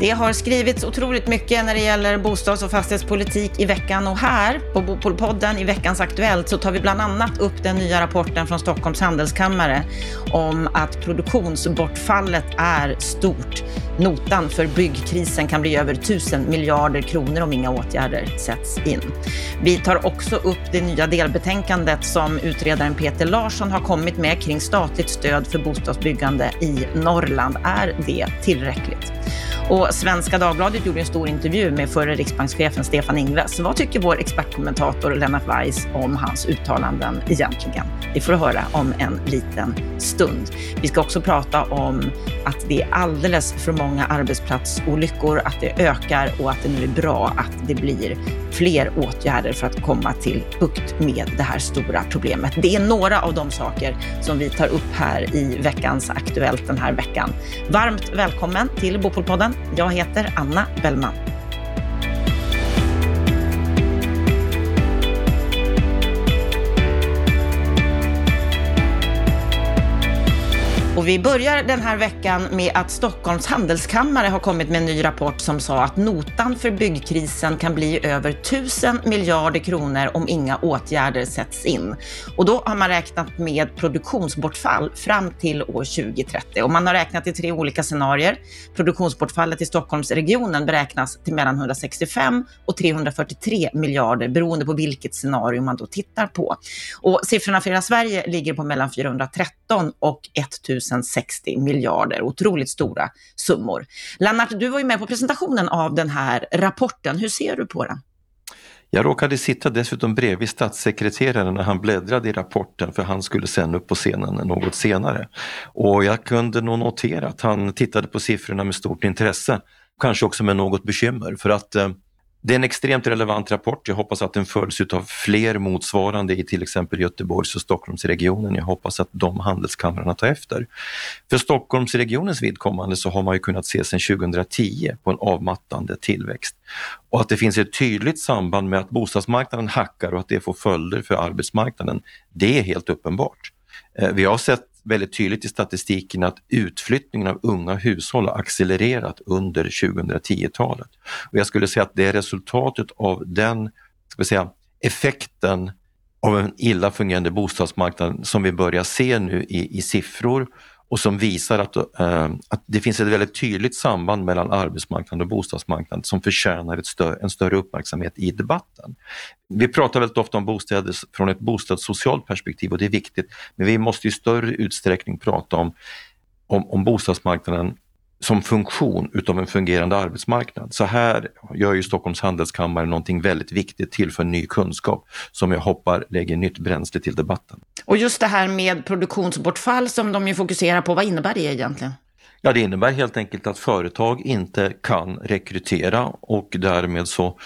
Det har skrivits otroligt mycket när det gäller bostads och fastighetspolitik i veckan och här på Bopolpodden i veckans Aktuellt så tar vi bland annat upp den nya rapporten från Stockholms handelskammare om att produktionsbortfallet är stort. Notan för byggkrisen kan bli över 1000 miljarder kronor om inga åtgärder sätts in. Vi tar också upp det nya delbetänkandet som utredaren Peter Larsson har kommit med kring statligt stöd för bostadsbyggande i Norrland. Är det tillräckligt? Och Svenska Dagbladet gjorde en stor intervju med förre riksbankschefen Stefan Ingves. Vad tycker vår expertkommentator Lennart Weiss om hans uttalanden egentligen? Det får du höra om en liten stund. Vi ska också prata om att det är alldeles för många arbetsplatsolyckor, att det ökar och att det nu är bra att det blir fler åtgärder för att komma till bukt med det här stora problemet. Det är några av de saker som vi tar upp här i veckans Aktuellt den här veckan. Varmt välkommen till Bopolpodden. Jag heter Anna Bellman. Och vi börjar den här veckan med att Stockholms handelskammare har kommit med en ny rapport som sa att notan för byggkrisen kan bli över 1000 miljarder kronor om inga åtgärder sätts in. Och då har man räknat med produktionsbortfall fram till år 2030. Och man har räknat i tre olika scenarier. Produktionsbortfallet i Stockholmsregionen beräknas till mellan 165 och 343 miljarder beroende på vilket scenario man då tittar på. Och siffrorna för hela Sverige ligger på mellan 413 och 1000 1060 miljarder. Otroligt stora summor. Lennart, du var ju med på presentationen av den här rapporten. Hur ser du på den? Jag råkade sitta dessutom bredvid statssekreteraren när han bläddrade i rapporten för han skulle sen upp på scenen något senare. Och jag kunde nog notera att han tittade på siffrorna med stort intresse, kanske också med något bekymmer för att eh, det är en extremt relevant rapport. Jag hoppas att den följs av fler motsvarande i till exempel Göteborgs och Stockholmsregionen. Jag hoppas att de handelskamrarna tar efter. För Stockholmsregionens vidkommande så har man ju kunnat se sedan 2010 på en avmattande tillväxt. Och att det finns ett tydligt samband med att bostadsmarknaden hackar och att det får följder för arbetsmarknaden, det är helt uppenbart. Eh, vi har sett väldigt tydligt i statistiken att utflyttningen av unga hushåll har accelererat under 2010-talet. Och jag skulle säga att det är resultatet av den ska vi säga, effekten av en illa fungerande bostadsmarknad som vi börjar se nu i, i siffror och som visar att, äh, att det finns ett väldigt tydligt samband mellan arbetsmarknad och bostadsmarknad som förtjänar ett stö en större uppmärksamhet i debatten. Vi pratar väldigt ofta om bostäder från ett bostadssocialt perspektiv och det är viktigt, men vi måste i större utsträckning prata om, om, om bostadsmarknaden som funktion utav en fungerande arbetsmarknad. Så här gör ju Stockholms handelskammare någonting väldigt viktigt, tillför ny kunskap som jag hoppas lägger nytt bränsle till debatten. Och just det här med produktionsbortfall som de ju fokuserar på, vad innebär det egentligen? Ja, det innebär helt enkelt att företag inte kan rekrytera och därmed så,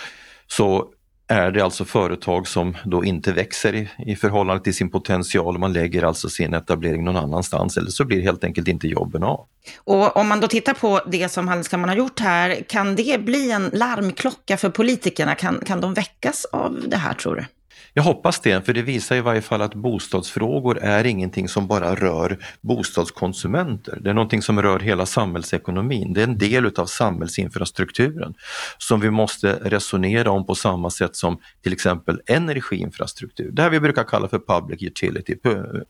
så är det alltså företag som då inte växer i, i förhållande till sin potential. Man lägger alltså sin etablering någon annanstans eller så blir helt enkelt inte jobben av. Och om man då tittar på det som Handelskammaren har gjort här, kan det bli en larmklocka för politikerna? Kan, kan de väckas av det här tror du? Jag hoppas det, för det visar i varje fall att bostadsfrågor är ingenting som bara rör bostadskonsumenter. Det är någonting som rör hela samhällsekonomin. Det är en del utav samhällsinfrastrukturen som vi måste resonera om på samma sätt som till exempel energiinfrastruktur. Det här vi brukar kalla för public utility,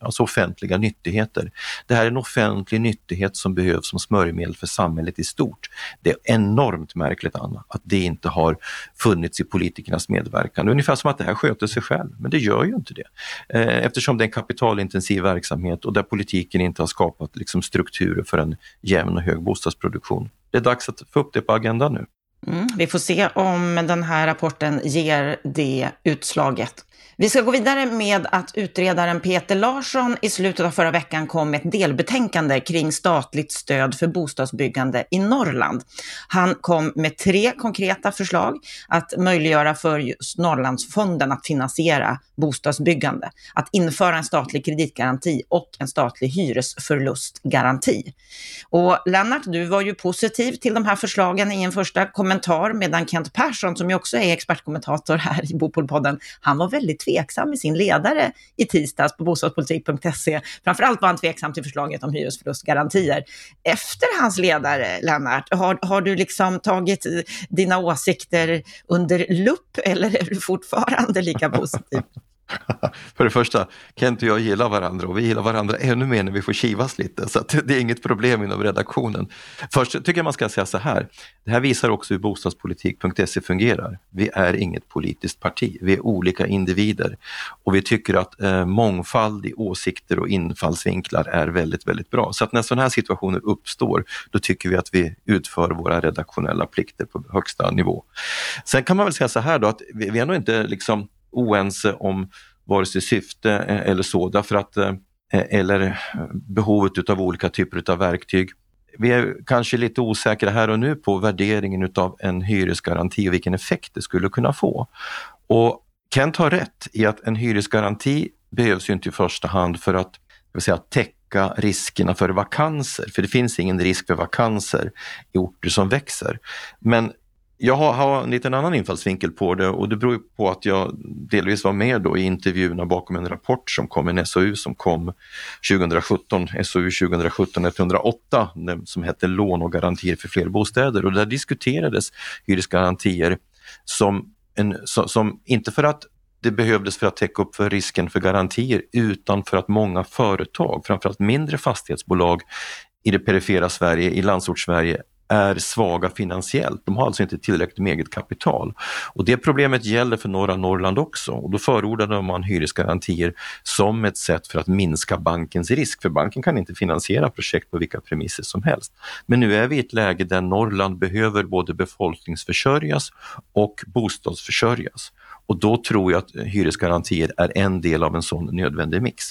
alltså offentliga nyttigheter. Det här är en offentlig nyttighet som behövs som smörjmedel för samhället i stort. Det är enormt märkligt, Anna, att det inte har funnits i politikernas medverkan. Ungefär som att det här sköter sig själv, men det gör ju inte det. Eh, eftersom det är en kapitalintensiv verksamhet och där politiken inte har skapat liksom, strukturer för en jämn och hög bostadsproduktion. Det är dags att få upp det på agendan nu. Mm, vi får se om den här rapporten ger det utslaget. Vi ska gå vidare med att utredaren Peter Larsson i slutet av förra veckan kom med ett delbetänkande kring statligt stöd för bostadsbyggande i Norrland. Han kom med tre konkreta förslag att möjliggöra för just Norrlandsfonden att finansiera bostadsbyggande, att införa en statlig kreditgaranti och en statlig hyresförlustgaranti. Och Lennart, du var ju positiv till de här förslagen i en första kommentar, medan Kent Persson, som ju också är expertkommentator här i Bopolpodden, han var väldigt väldigt tveksam i sin ledare i tisdags på bostadspolitik.se. Framförallt var han tveksam till förslaget om hyresförlustgarantier. Efter hans ledare, Lennart, har, har du liksom tagit eh, dina åsikter under lupp eller är du fortfarande lika positiv? För det första, Kent och jag gillar varandra och vi gillar varandra ännu mer när vi får kivas lite så det är inget problem inom redaktionen. Först tycker jag man ska säga så här, det här visar också hur bostadspolitik.se fungerar. Vi är inget politiskt parti, vi är olika individer och vi tycker att eh, mångfald i åsikter och infallsvinklar är väldigt, väldigt bra. Så att när sådana här situationer uppstår, då tycker vi att vi utför våra redaktionella plikter på högsta nivå. Sen kan man väl säga så här då att vi, vi är nog inte liksom oense om vare sig syfte eh, eller så, därför att, eh, eller eh, behovet av olika typer av verktyg. Vi är kanske lite osäkra här och nu på värderingen utav en hyresgaranti och vilken effekt det skulle kunna få. Och Kent har rätt i att en hyresgaranti behövs ju inte i första hand för att vill säga, täcka riskerna för vakanser, för det finns ingen risk för vakanser i orter som växer. Men jag har, har en liten annan infallsvinkel på det och det beror på att jag delvis var med då i intervjuerna bakom en rapport som kom, en SOU som kom 2017, SOU 2017-108 som hette Lån och garantier för fler bostäder. Och där diskuterades hyresgarantier som, en, som inte för att det behövdes för att täcka upp för risken för garantier utan för att många företag, framförallt mindre fastighetsbolag i det perifera Sverige, i landsortssverige, är svaga finansiellt. De har alltså inte tillräckligt med eget kapital. Och det problemet gäller för norra Norrland också och då förordade man hyresgarantier som ett sätt för att minska bankens risk, för banken kan inte finansiera projekt på vilka premisser som helst. Men nu är vi i ett läge där Norrland behöver både befolkningsförsörjas och bostadsförsörjas. Och då tror jag att hyresgarantier är en del av en sån nödvändig mix.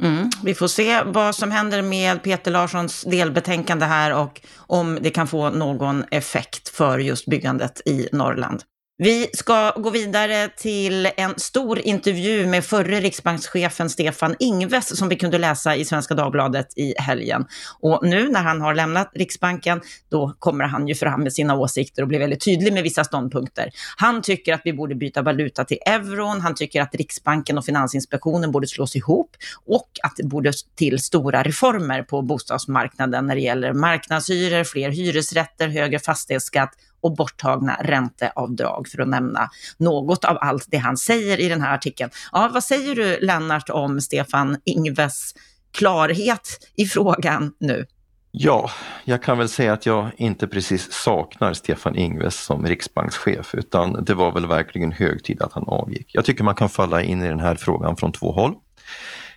Mm. Vi får se vad som händer med Peter Larssons delbetänkande här och om det kan få någon effekt för just byggandet i Norrland. Vi ska gå vidare till en stor intervju med förre riksbankschefen Stefan Ingves som vi kunde läsa i Svenska Dagbladet i helgen. Och nu när han har lämnat Riksbanken, då kommer han ju fram med sina åsikter och blir väldigt tydlig med vissa ståndpunkter. Han tycker att vi borde byta valuta till euron, han tycker att Riksbanken och Finansinspektionen borde slås ihop och att det borde till stora reformer på bostadsmarknaden när det gäller marknadshyror, fler hyresrätter, högre fastighetsskatt och borttagna ränteavdrag, för att nämna något av allt det han säger i den här artikeln. Ja, vad säger du, Lennart, om Stefan Ingves klarhet i frågan nu? Ja, jag kan väl säga att jag inte precis saknar Stefan Ingves som riksbankschef utan det var väl verkligen hög tid att han avgick. Jag tycker man kan falla in i den här frågan från två håll.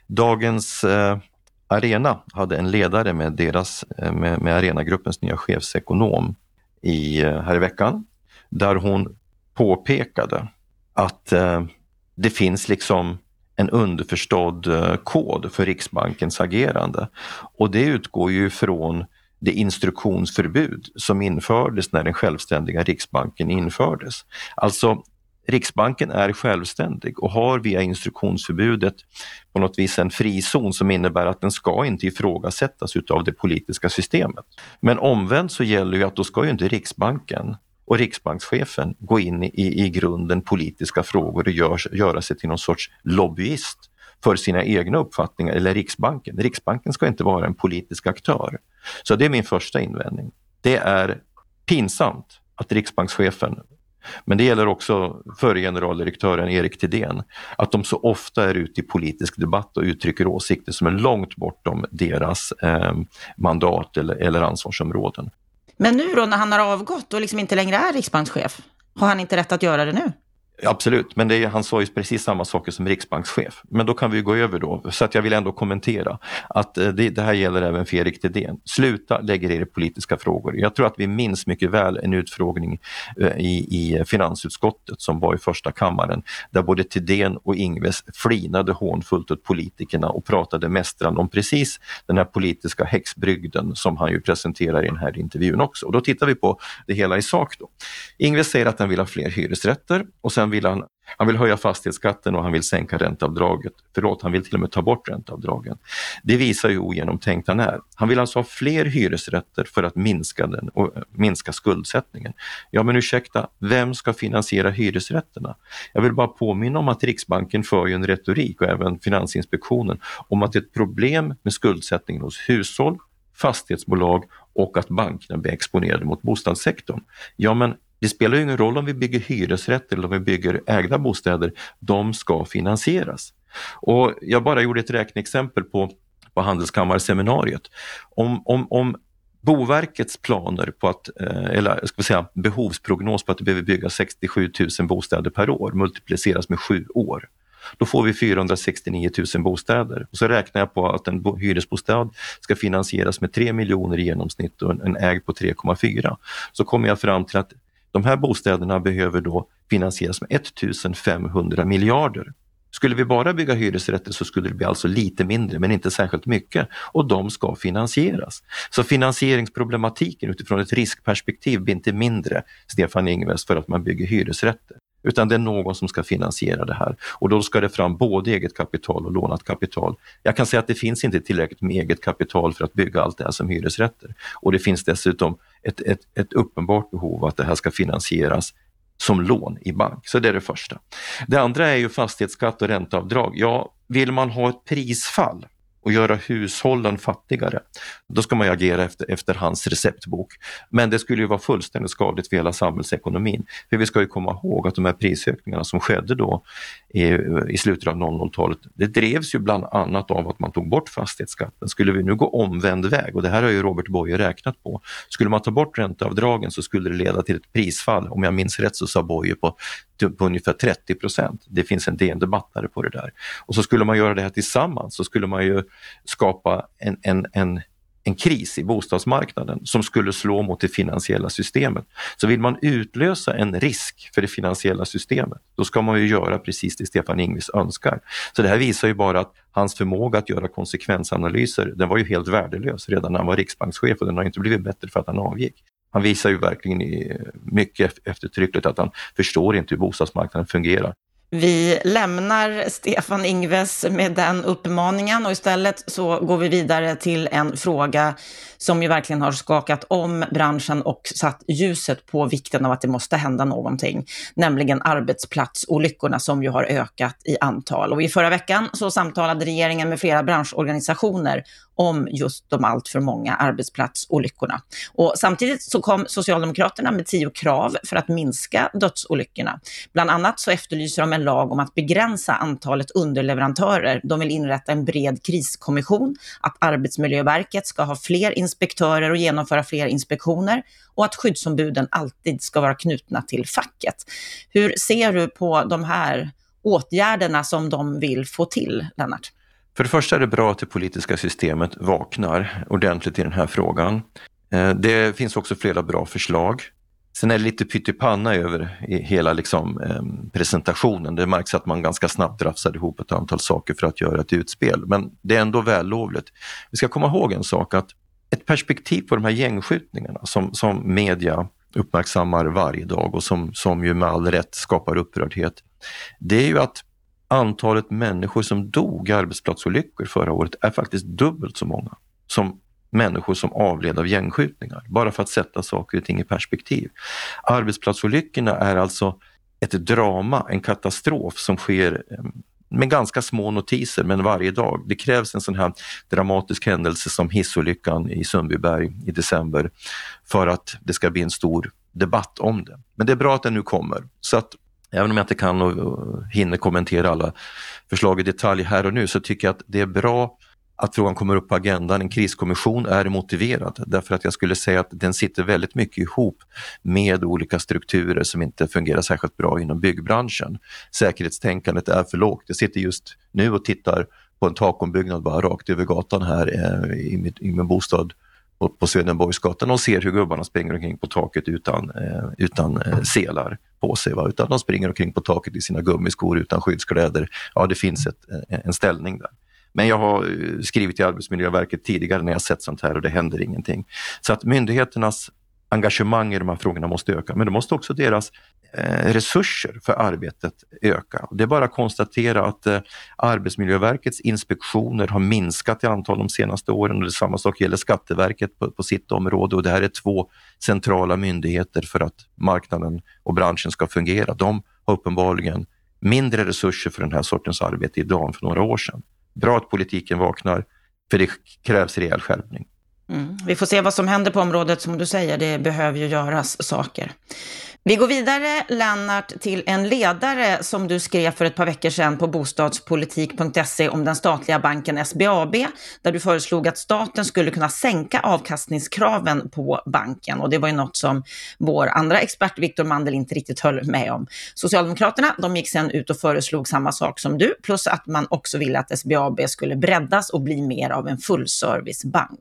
Dagens eh, Arena hade en ledare med, deras, eh, med, med Arenagruppens nya chefsekonom i, eh, här i veckan där hon påpekade att eh, det finns liksom en underförstådd eh, kod för Riksbankens agerande. Och det utgår ju från det instruktionsförbud som infördes när den självständiga Riksbanken infördes. Alltså Riksbanken är självständig och har via instruktionsförbudet på något vis en frizon som innebär att den ska inte ifrågasättas utav det politiska systemet. Men omvänt så gäller ju att då ska ju inte Riksbanken och riksbankschefen gå in i, i grunden politiska frågor och gör, göra sig till någon sorts lobbyist för sina egna uppfattningar, eller Riksbanken. Riksbanken ska inte vara en politisk aktör. Så det är min första invändning. Det är pinsamt att riksbankschefen men det gäller också förre generaldirektören Erik Thedéen, att de så ofta är ute i politisk debatt och uttrycker åsikter som är långt bortom deras eh, mandat eller, eller ansvarsområden. Men nu då när han har avgått och liksom inte längre är riksbankschef, har han inte rätt att göra det nu? Absolut, men är, han sa ju precis samma saker som riksbankschef. Men då kan vi gå över då, så att jag vill ändå kommentera att eh, det, det här gäller även för Erik Thedéen. Sluta lägga er i politiska frågor. Jag tror att vi minns mycket väl en utfrågning eh, i, i finansutskottet som var i första kammaren där både Thedéen och Ingves flinade hånfullt åt politikerna och pratade mästrande om precis den här politiska häxbrygden som han ju presenterar i den här intervjun också. Och då tittar vi på det hela i sak. Då. Ingves säger att han vill ha fler hyresrätter och sen vill han, han vill höja fastighetsskatten och han vill sänka ränteavdraget. Förlåt, han vill till och med ta bort ränteavdragen. Det visar hur ogenomtänkt han är. Han vill alltså ha fler hyresrätter för att minska, den och eh, minska skuldsättningen. Ja men ursäkta, vem ska finansiera hyresrätterna? Jag vill bara påminna om att Riksbanken för ju en retorik och även Finansinspektionen om att det är ett problem med skuldsättningen hos hushåll, fastighetsbolag och att bankerna blir exponerade mot bostadssektorn. Ja men det spelar ju ingen roll om vi bygger hyresrätter eller om vi bygger ägda bostäder, de ska finansieras. Och jag bara gjorde ett räkneexempel på, på Handelskammarseminariet. Om, om, om Boverkets planer på att, eh, eller ska vi säga behovsprognos på att det behöver byggas 67 000 bostäder per år multipliceras med sju år. Då får vi 469 000 bostäder. Och så räknar jag på att en hyresbostad ska finansieras med 3 miljoner i genomsnitt och en ägd på 3,4. Så kommer jag fram till att de här bostäderna behöver då finansieras med 1500 miljarder. Skulle vi bara bygga hyresrätter så skulle det bli alltså lite mindre, men inte särskilt mycket. Och de ska finansieras. Så finansieringsproblematiken utifrån ett riskperspektiv blir inte mindre, Stefan Ingves, för att man bygger hyresrätter. Utan det är någon som ska finansiera det här och då ska det fram både eget kapital och lånat kapital. Jag kan säga att det finns inte tillräckligt med eget kapital för att bygga allt det här som hyresrätter. Och det finns dessutom ett, ett, ett uppenbart behov att det här ska finansieras som lån i bank. Så det är det första. Det andra är ju fastighetsskatt och ränteavdrag. Ja, vill man ha ett prisfall och göra hushållen fattigare, då ska man ju agera efter, efter hans receptbok. Men det skulle ju vara fullständigt skadligt för hela samhällsekonomin. För vi ska ju komma ihåg att de här prisökningarna som skedde då i, i slutet av 00-talet, det drevs ju bland annat av att man tog bort fastighetsskatten. Skulle vi nu gå omvänd väg, och det här har ju Robert Boye räknat på, skulle man ta bort ränteavdragen så skulle det leda till ett prisfall, om jag minns rätt så sa Boye på på ungefär 30 procent. Det finns en DN-debattare på det där. Och så skulle man göra det här tillsammans så skulle man ju skapa en, en, en en kris i bostadsmarknaden som skulle slå mot det finansiella systemet. Så vill man utlösa en risk för det finansiella systemet, då ska man ju göra precis det Stefan Ingves önskar. Så det här visar ju bara att hans förmåga att göra konsekvensanalyser, den var ju helt värdelös redan när han var riksbankschef och den har inte blivit bättre för att han avgick. Han visar ju verkligen mycket eftertryckligt att han förstår inte hur bostadsmarknaden fungerar. Vi lämnar Stefan Ingves med den uppmaningen och istället så går vi vidare till en fråga som ju verkligen har skakat om branschen och satt ljuset på vikten av att det måste hända någonting, nämligen arbetsplatsolyckorna som ju har ökat i antal. Och i förra veckan så samtalade regeringen med flera branschorganisationer om just de allt för många arbetsplatsolyckorna. Och samtidigt så kom Socialdemokraterna med tio krav för att minska dödsolyckorna. Bland annat så efterlyser de en lag om att begränsa antalet underleverantörer. De vill inrätta en bred kriskommission, att Arbetsmiljöverket ska ha fler inspektörer och genomföra fler inspektioner och att skyddsombuden alltid ska vara knutna till facket. Hur ser du på de här åtgärderna som de vill få till, Lennart? För det första är det bra att det politiska systemet vaknar ordentligt i den här frågan. Eh, det finns också flera bra förslag. Sen är det lite pyttipanna över hela liksom, eh, presentationen. Det märks att man ganska snabbt rafsade ihop ett antal saker för att göra ett utspel. Men det är ändå vällovligt. Vi ska komma ihåg en sak att ett perspektiv på de här gängskjutningarna som, som media uppmärksammar varje dag och som, som ju med all rätt skapar upprördhet. Det är ju att antalet människor som dog i arbetsplatsolyckor förra året är faktiskt dubbelt så många som människor som avled av gängskjutningar. Bara för att sätta saker och ting i perspektiv. Arbetsplatsolyckorna är alltså ett drama, en katastrof som sker eh, med ganska små notiser, men varje dag. Det krävs en sån här dramatisk händelse som hissolyckan i Sundbyberg i december för att det ska bli en stor debatt om det. Men det är bra att den nu kommer. Så att Även om jag inte kan och hinner kommentera alla förslag i detalj här och nu så tycker jag att det är bra att frågan kommer upp på agendan. En kriskommission är motiverad därför att jag skulle säga att den sitter väldigt mycket ihop med olika strukturer som inte fungerar särskilt bra inom byggbranschen. Säkerhetstänkandet är för lågt. Jag sitter just nu och tittar på en takombyggnad bara rakt över gatan här eh, i, mitt, i min bostad på, på och ser hur gubbarna springer omkring på taket utan, eh, utan eh, selar på sig. Va? Utan de springer omkring på taket i sina gummiskor utan skyddskläder. Ja, det finns ett, eh, en ställning där. Men jag har eh, skrivit till Arbetsmiljöverket tidigare när jag sett sånt här och det händer ingenting. Så att myndigheternas engagemang i de här frågorna måste öka, men då måste också deras eh, resurser för arbetet öka. Det är bara att konstatera att eh, Arbetsmiljöverkets inspektioner har minskat i antal de senaste åren och det samma sak gäller Skatteverket på, på sitt område och det här är två centrala myndigheter för att marknaden och branschen ska fungera. De har uppenbarligen mindre resurser för den här sortens arbete idag än för några år sedan. Bra att politiken vaknar, för det krävs rejäl skärpning. Vi får se vad som händer på området, som du säger, det behöver ju göras saker. Vi går vidare, Lennart, till en ledare som du skrev för ett par veckor sedan på bostadspolitik.se om den statliga banken SBAB, där du föreslog att staten skulle kunna sänka avkastningskraven på banken. Och det var ju något som vår andra expert Viktor Mandel inte riktigt höll med om. Socialdemokraterna, de gick sedan ut och föreslog samma sak som du, plus att man också ville att SBAB skulle breddas och bli mer av en fullservicebank.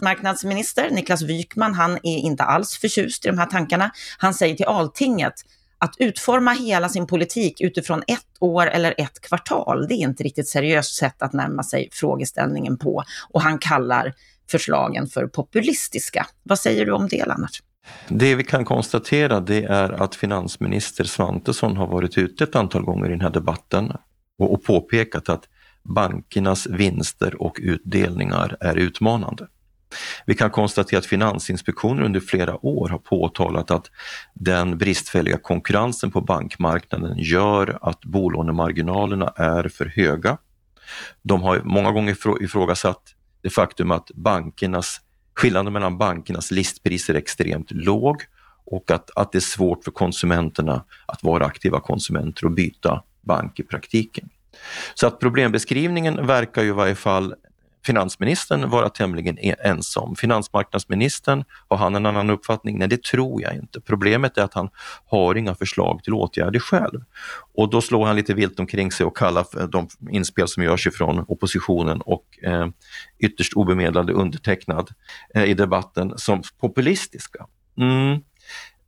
Finansmarknadsminister Niklas Wykman, han är inte alls förtjust i de här tankarna. Han säger till Altinget, att utforma hela sin politik utifrån ett år eller ett kvartal, det är inte riktigt seriöst sätt att närma sig frågeställningen på. Och han kallar förslagen för populistiska. Vad säger du om det, Lennart? Det vi kan konstatera det är att finansminister Svantesson har varit ute ett antal gånger i den här debatten och, och påpekat att bankernas vinster och utdelningar är utmanande. Vi kan konstatera att Finansinspektionen under flera år har påtalat att den bristfälliga konkurrensen på bankmarknaden gör att bolånemarginalerna är för höga. De har många gånger ifrågasatt det faktum att bankernas, skillnaden mellan bankernas listpriser är extremt låg och att, att det är svårt för konsumenterna att vara aktiva konsumenter och byta bank i praktiken. Så att problembeskrivningen verkar ju i varje fall finansministern vara tämligen e- ensam. Finansmarknadsministern, har han en annan uppfattning? Nej, det tror jag inte. Problemet är att han har inga förslag till åtgärder själv. Och då slår han lite vilt omkring sig och kallar de inspel som görs ifrån oppositionen och eh, ytterst obemedlade undertecknad eh, i debatten som populistiska. Mm.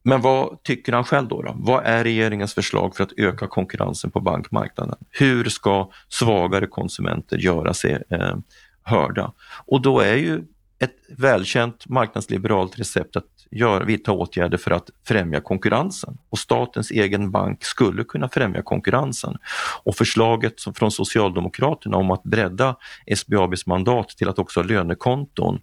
Men vad tycker han själv då, då? Vad är regeringens förslag för att öka konkurrensen på bankmarknaden? Hur ska svagare konsumenter göra sig eh, hörda. Och då är ju ett välkänt marknadsliberalt recept att gör, vidta åtgärder för att främja konkurrensen. Och statens egen bank skulle kunna främja konkurrensen. Och förslaget från Socialdemokraterna om att bredda SBABs mandat till att också ha lönekonton,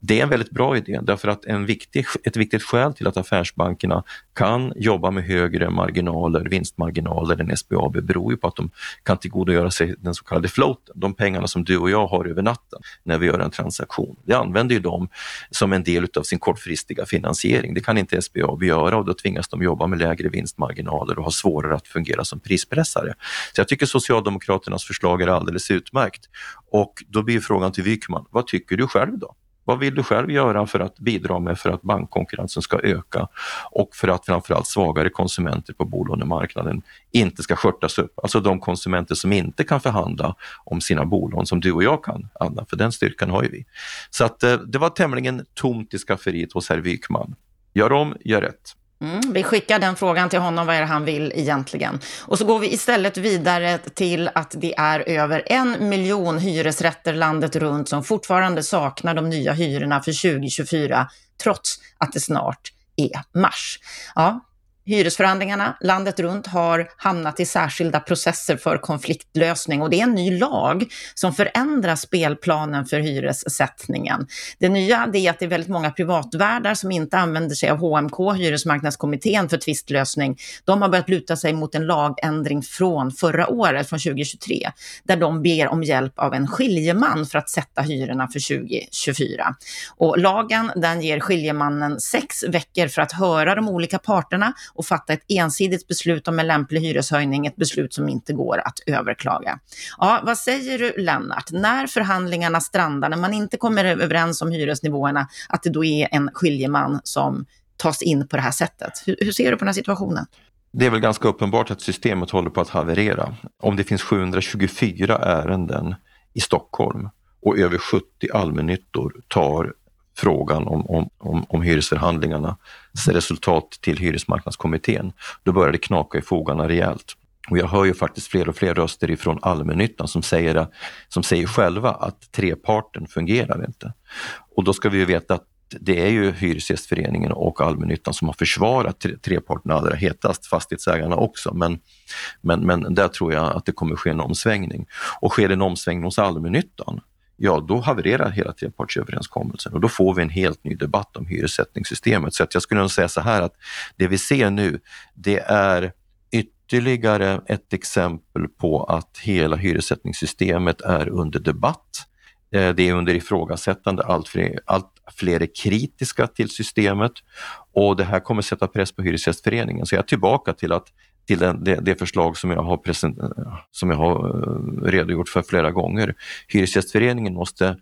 det är en väldigt bra idé därför att en viktig, ett viktigt skäl till att affärsbankerna kan jobba med högre marginaler, vinstmarginaler än SBAB beror ju på att de kan tillgodogöra sig den så kallade floaten, de pengarna som du och jag har över natten när vi gör en transaktion. Vi använder ju dem som en del av sin kortfristiga finansiering. Det kan inte SBAB göra och då tvingas de jobba med lägre vinstmarginaler och ha svårare att fungera som prispressare. Så jag tycker Socialdemokraternas förslag är alldeles utmärkt. Och då blir frågan till Wykman, vad tycker du själv då? Vad vill du själv göra för att bidra med för att bankkonkurrensen ska öka och för att framförallt svagare konsumenter på bolånemarknaden inte ska skörtas upp? Alltså de konsumenter som inte kan förhandla om sina bolån som du och jag kan, Anna, för den styrkan har ju vi. Så att eh, det var tämligen tomt i skafferiet hos herr Wykman. Gör om, gör rätt. Mm, vi skickar den frågan till honom, vad är det han vill egentligen? Och så går vi istället vidare till att det är över en miljon hyresrätter landet runt som fortfarande saknar de nya hyrorna för 2024, trots att det snart är mars. Ja, Hyresförhandlingarna landet runt har hamnat i särskilda processer för konfliktlösning och det är en ny lag som förändrar spelplanen för hyressättningen. Det nya är att det är väldigt många privatvärdar som inte använder sig av HMK, Hyresmarknadskommittén för tvistlösning. De har börjat luta sig mot en lagändring från förra året, från 2023, där de ber om hjälp av en skiljeman för att sätta hyrorna för 2024. Och lagen den ger skiljemannen sex veckor för att höra de olika parterna och fatta ett ensidigt beslut om en lämplig hyreshöjning, ett beslut som inte går att överklaga. Ja, vad säger du Lennart, när förhandlingarna strandar, när man inte kommer överens om hyresnivåerna, att det då är en skiljeman som tas in på det här sättet? Hur, hur ser du på den här situationen? Det är väl ganska uppenbart att systemet håller på att haverera. Om det finns 724 ärenden i Stockholm och över 70 allmännyttor tar frågan om, om, om, om hyresförhandlingarnas resultat till hyresmarknadskommittén, då börjar det knaka i fogarna rejält. Och jag hör ju faktiskt fler och fler röster ifrån allmännyttan som säger, som säger själva att treparten fungerar inte. Och då ska vi ju veta att det är ju Hyresgästföreningen och allmännyttan som har försvarat treparten allra hetast, fastighetsägarna också. Men, men, men där tror jag att det kommer ske en omsvängning. Och sker det en omsvängning hos allmännyttan, ja då havererar hela trepartsöverenskommelsen och då får vi en helt ny debatt om hyressättningssystemet. Så att jag skulle nog säga så här att det vi ser nu, det är ytterligare ett exempel på att hela hyressättningssystemet är under debatt. Eh, det är under ifrågasättande, allt fler, allt fler är kritiska till systemet och det här kommer sätta press på Hyresgästföreningen. Så jag är tillbaka till att till den, det, det, förslag som jag, har present, som jag har eh, redogjort för flera gånger. Hyresgästföreningen måste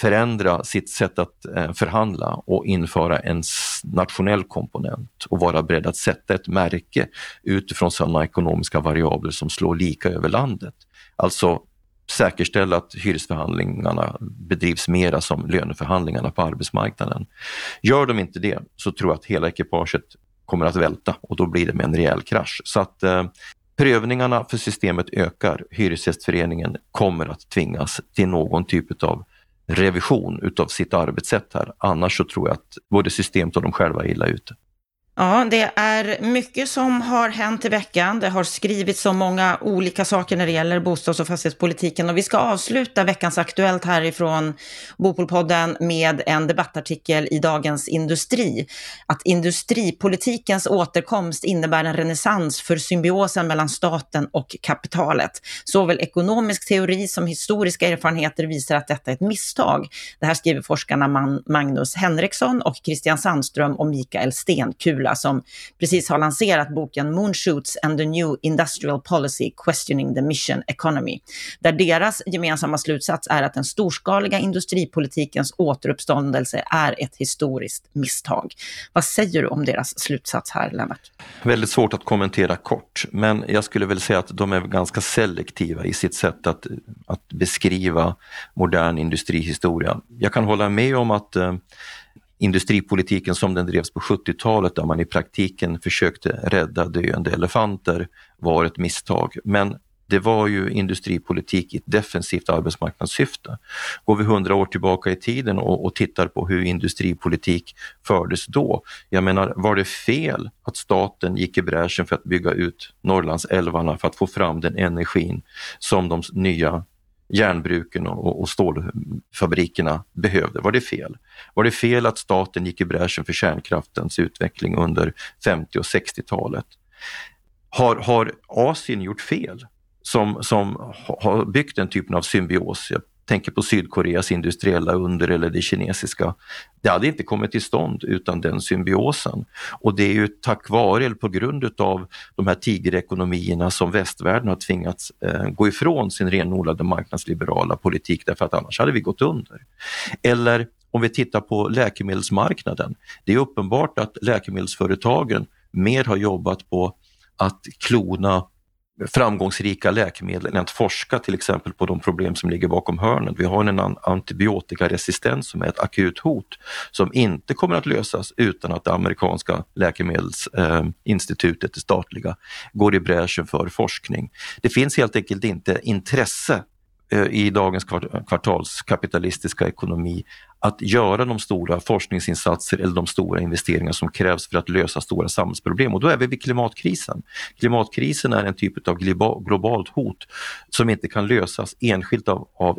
förändra sitt sätt att eh, förhandla och införa en nationell komponent och vara beredd att sätta ett märke utifrån sådana ekonomiska variabler som slår lika över landet. Alltså säkerställa att hyresförhandlingarna bedrivs mera som löneförhandlingarna på arbetsmarknaden. Gör de inte det så tror jag att hela ekipaget kommer att välta och då blir det med en rejäl krasch. Så att eh, prövningarna för systemet ökar. Hyresgästföreningen kommer att tvingas till någon typ av revision utav sitt arbetssätt här. Annars så tror jag att både systemet och de själva är illa ute. Ja, det är mycket som har hänt i veckan. Det har skrivits så många olika saker när det gäller bostads och fastighetspolitiken. Och vi ska avsluta veckans Aktuellt härifrån Bopolpodden med en debattartikel i Dagens Industri. Att industripolitikens återkomst innebär en renässans för symbiosen mellan staten och kapitalet. Såväl ekonomisk teori som historiska erfarenheter visar att detta är ett misstag. Det här skriver forskarna Magnus Henriksson och Christian Sandström och Mikael Stenkul Kula som precis har lanserat boken Moonshoots and the New Industrial Policy Questioning the Mission Economy. Där deras gemensamma slutsats är att den storskaliga industripolitikens återuppståndelse är ett historiskt misstag. Vad säger du om deras slutsats här, Lennart? Väldigt svårt att kommentera kort, men jag skulle väl säga att de är ganska selektiva i sitt sätt att, att beskriva modern industrihistoria. Jag kan hålla med om att eh, industripolitiken som den drevs på 70-talet där man i praktiken försökte rädda döende elefanter var ett misstag. Men det var ju industripolitik i ett defensivt arbetsmarknadssyfte. Går vi hundra år tillbaka i tiden och, och, tittar på hur industripolitik fördes då. Jag menar, var det fel att staten gick i bräschen för att bygga ut Norrlandsälvarna för att få fram den energin som de nya järnbruken och, och stålfabrikerna behövde. Var det fel? Var det fel att staten gick i bräschen för kärnkraftens utveckling under 50 och 60-talet? Har, har Asien gjort fel som, som har byggt den typen av symbios? Tänker på Sydkoreas industriella under eller det kinesiska. Det hade inte kommit till stånd utan den symbiosen. Och det är ju tack vare, eller på grund utav de här tigerekonomierna som västvärlden har tvingats eh, gå ifrån sin renodlade marknadsliberala politik därför att annars hade vi gått under. Eller om vi tittar på läkemedelsmarknaden. Det är uppenbart att läkemedelsföretagen mer har jobbat på att klona framgångsrika läkemedel än att forska till exempel på de problem som ligger bakom hörnet. Vi har en antibiotikaresistens som är ett akut hot som inte kommer att lösas utan att det amerikanska läkemedelsinstitutet, eh, det statliga, går i bräschen för forskning. Det finns helt enkelt inte intresse eh, i dagens kvartalskapitalistiska ekonomi att göra de stora forskningsinsatser eller de stora investeringar som krävs för att lösa stora samhällsproblem. Och då är vi vid klimatkrisen. Klimatkrisen är en typ av globalt hot som inte kan lösas enskilt av, av,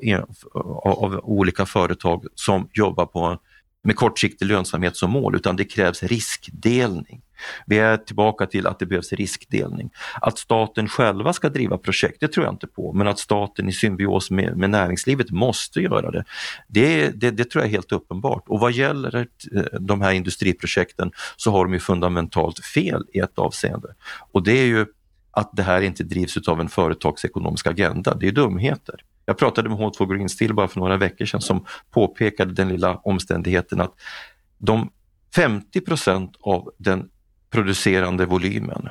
av olika företag som jobbar på med kortsiktig lönsamhet som mål, utan det krävs riskdelning. Vi är tillbaka till att det behövs riskdelning. Att staten själva ska driva projekt, det tror jag inte på, men att staten i symbios med, med näringslivet måste göra det. Det, det. det, tror jag är helt uppenbart. Och vad gäller eh, de här industriprojekten så har de ju fundamentalt fel i ett avseende. Och det är ju att det här inte drivs av en företagsekonomisk agenda, det är dumheter. Jag pratade med H2 Green Steel bara för några veckor sedan som påpekade den lilla omständigheten att de 50 procent av den producerande volymen,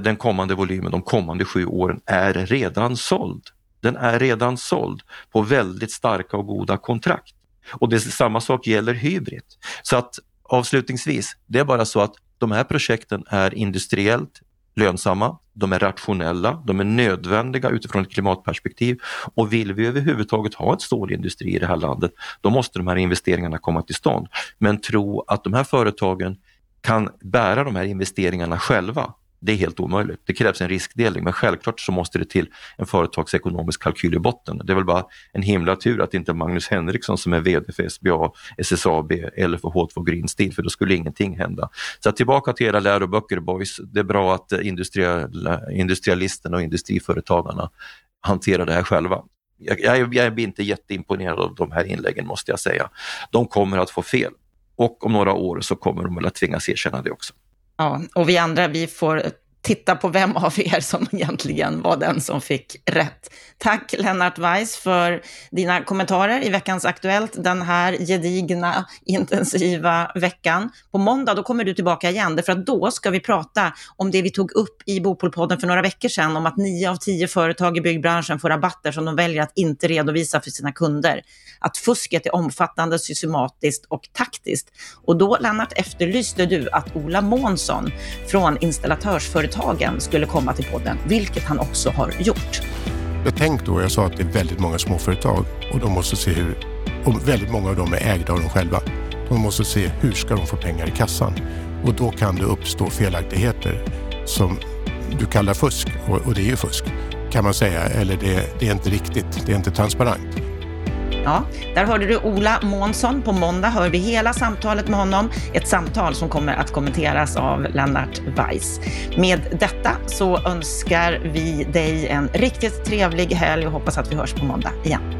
den kommande volymen de kommande sju åren är redan såld. Den är redan såld på väldigt starka och goda kontrakt. Och det, samma sak gäller Hybrid. Så att avslutningsvis, det är bara så att de här projekten är industriellt lönsamma, de är rationella, de är nödvändiga utifrån ett klimatperspektiv och vill vi överhuvudtaget ha en stålindustri i det här landet, då måste de här investeringarna komma till stånd. Men tro att de här företagen kan bära de här investeringarna själva, det är helt omöjligt. Det krävs en riskdelning men självklart så måste det till en företagsekonomisk kalkyl i botten. Det är väl bara en himla tur att det inte är Magnus Henriksson som är VD för SBA, SSAB eller för H2 Green Steel för då skulle ingenting hända. Så tillbaka till era läroböcker boys. Det är bra att industrialisterna och industriföretagarna hanterar det här själva. Jag, jag, jag är inte jätteimponerad av de här inläggen måste jag säga. De kommer att få fel och om några år så kommer de väl att tvingas erkänna det också. Ja, och vi andra, vi får titta på vem av er som egentligen var den som fick rätt. Tack Lennart Weiss för dina kommentarer i veckans Aktuellt den här gedigna, intensiva veckan. På måndag då kommer du tillbaka igen, för att då ska vi prata om det vi tog upp i Bopolpodden för några veckor sedan, om att nio av tio företag i byggbranschen får rabatter som de väljer att inte redovisa för sina kunder. Att fusket är omfattande, systematiskt och taktiskt. Och då, Lennart, efterlyste du att Ola Månsson från installatörsföretaget företagen skulle komma till podden, vilket han också har gjort. Jag tänkte då, jag sa att det är väldigt många småföretag och de måste se hur, och väldigt många av dem är ägda av dem själva. De måste se hur ska de få pengar i kassan och då kan det uppstå felaktigheter som du kallar fusk och, och det är ju fusk kan man säga, eller det, det är inte riktigt, det är inte transparent. Ja, där hörde du Ola Månsson. På måndag hör vi hela samtalet med honom. Ett samtal som kommer att kommenteras av Lennart Weiss. Med detta så önskar vi dig en riktigt trevlig helg och hoppas att vi hörs på måndag igen.